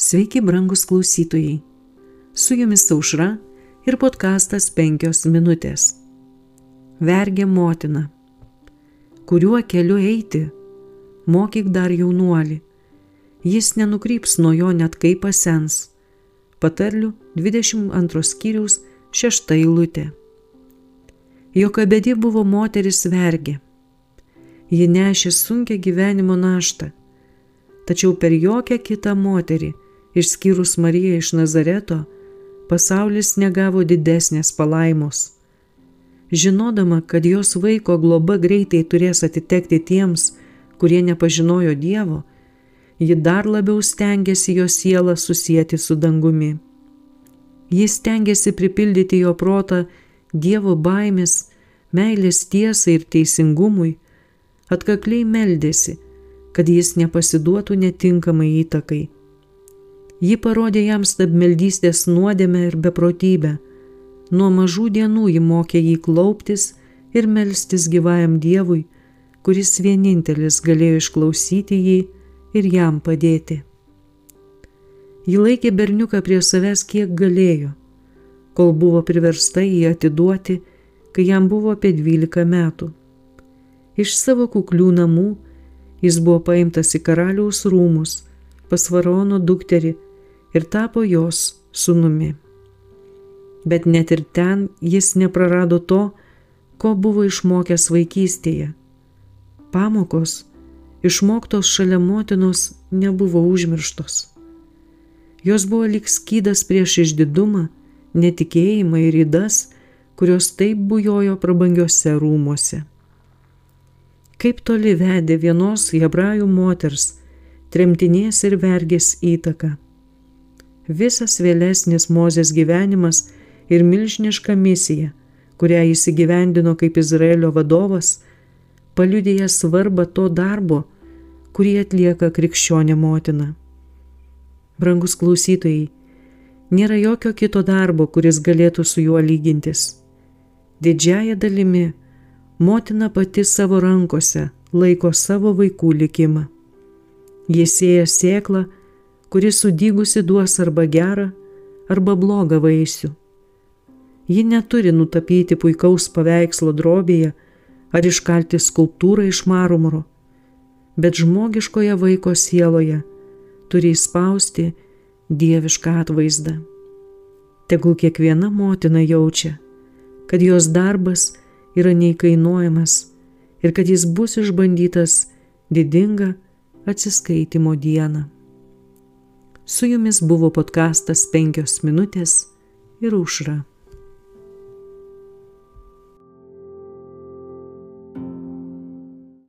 Sveiki, brangus klausytojai. Su jumis aušra ir podkastas penkios minutės. Vergė motina. Kuriuo keliu eiti? Mokyk dar jaunuolį. Jis nenukryps nuo jo net kaip pasens. Patarlių 22 skyriaus 6 eilutė. Jokabedi buvo moteris vergė. Ji nešė sunkę gyvenimo naštą. Tačiau per jokią kitą moterį, išskyrus Mariją iš Nazareto, pasaulis negavo didesnės palaimos. Žinodama, kad jos vaiko globa greitai turės atitekti tiems, kurie nepažinojo Dievo, ji dar labiau stengiasi jo sielą susijęti su dangumi. Jis stengiasi pripildyti jo protą Dievo baimės, meilės tiesai ir teisingumui, atkakliai meldėsi, kad jis nepasiduotų netinkamai įtakai. Ji parodė jam stabmeldystės nuodėmę ir beprotybę. Nuo mažų dienų ji mokė jį klauptis ir melstis gyvajam Dievui, kuris vienintelis galėjo išklausyti jį ir jam padėti. Ji laikė berniuką prie savęs kiek galėjo, kol buvo priversta jį atiduoti, kai jam buvo apie 12 metų. Iš savo kuklių namų jis buvo paimtas į karaliaus rūmus pas varono dukterį ir tapo jos sunumi. Bet net ir ten jis neprarado to, ko buvo išmokęs vaikystėje. Pamokos, išmoktos šalia motinos, nebuvo užmirštos. Jos buvo lik skydas prieš išdidumą, netikėjimą ir įdas, kurios taip bujojo prabangiose rūmuose kaip toli vedė vienos hebrajų moters, tremtinės ir vergės įtaka. Visas vėlesnis Mozės gyvenimas ir milžiniška misija, kurią jis įgyvendino kaip Izraelio vadovas, paliudėja svarbą to darbo, kurį atlieka krikščionė motina. Brangus klausytojai, nėra jokio kito darbo, kuris galėtų su juo lygintis. Didžiaja dalimi motina pati savo rankose laiko savo vaikų likimą. Jie sėja sėklą, kuri sudygusi duos arba gerą, arba blogą vaisių. Ji neturi nutapyti puikaus paveikslo drobėje ar iškalti skulptūrą iš marmuro, bet žmogiškoje vaiko sieloje turi įspausti dievišką atvaizdą. Tegul kiekviena motina jaučia, kad jos darbas yra neįkainuojamas ir kad jis bus išbandytas didinga atsiskaitimo dieną. Su jumis buvo podkastas penkios minutės ir užra.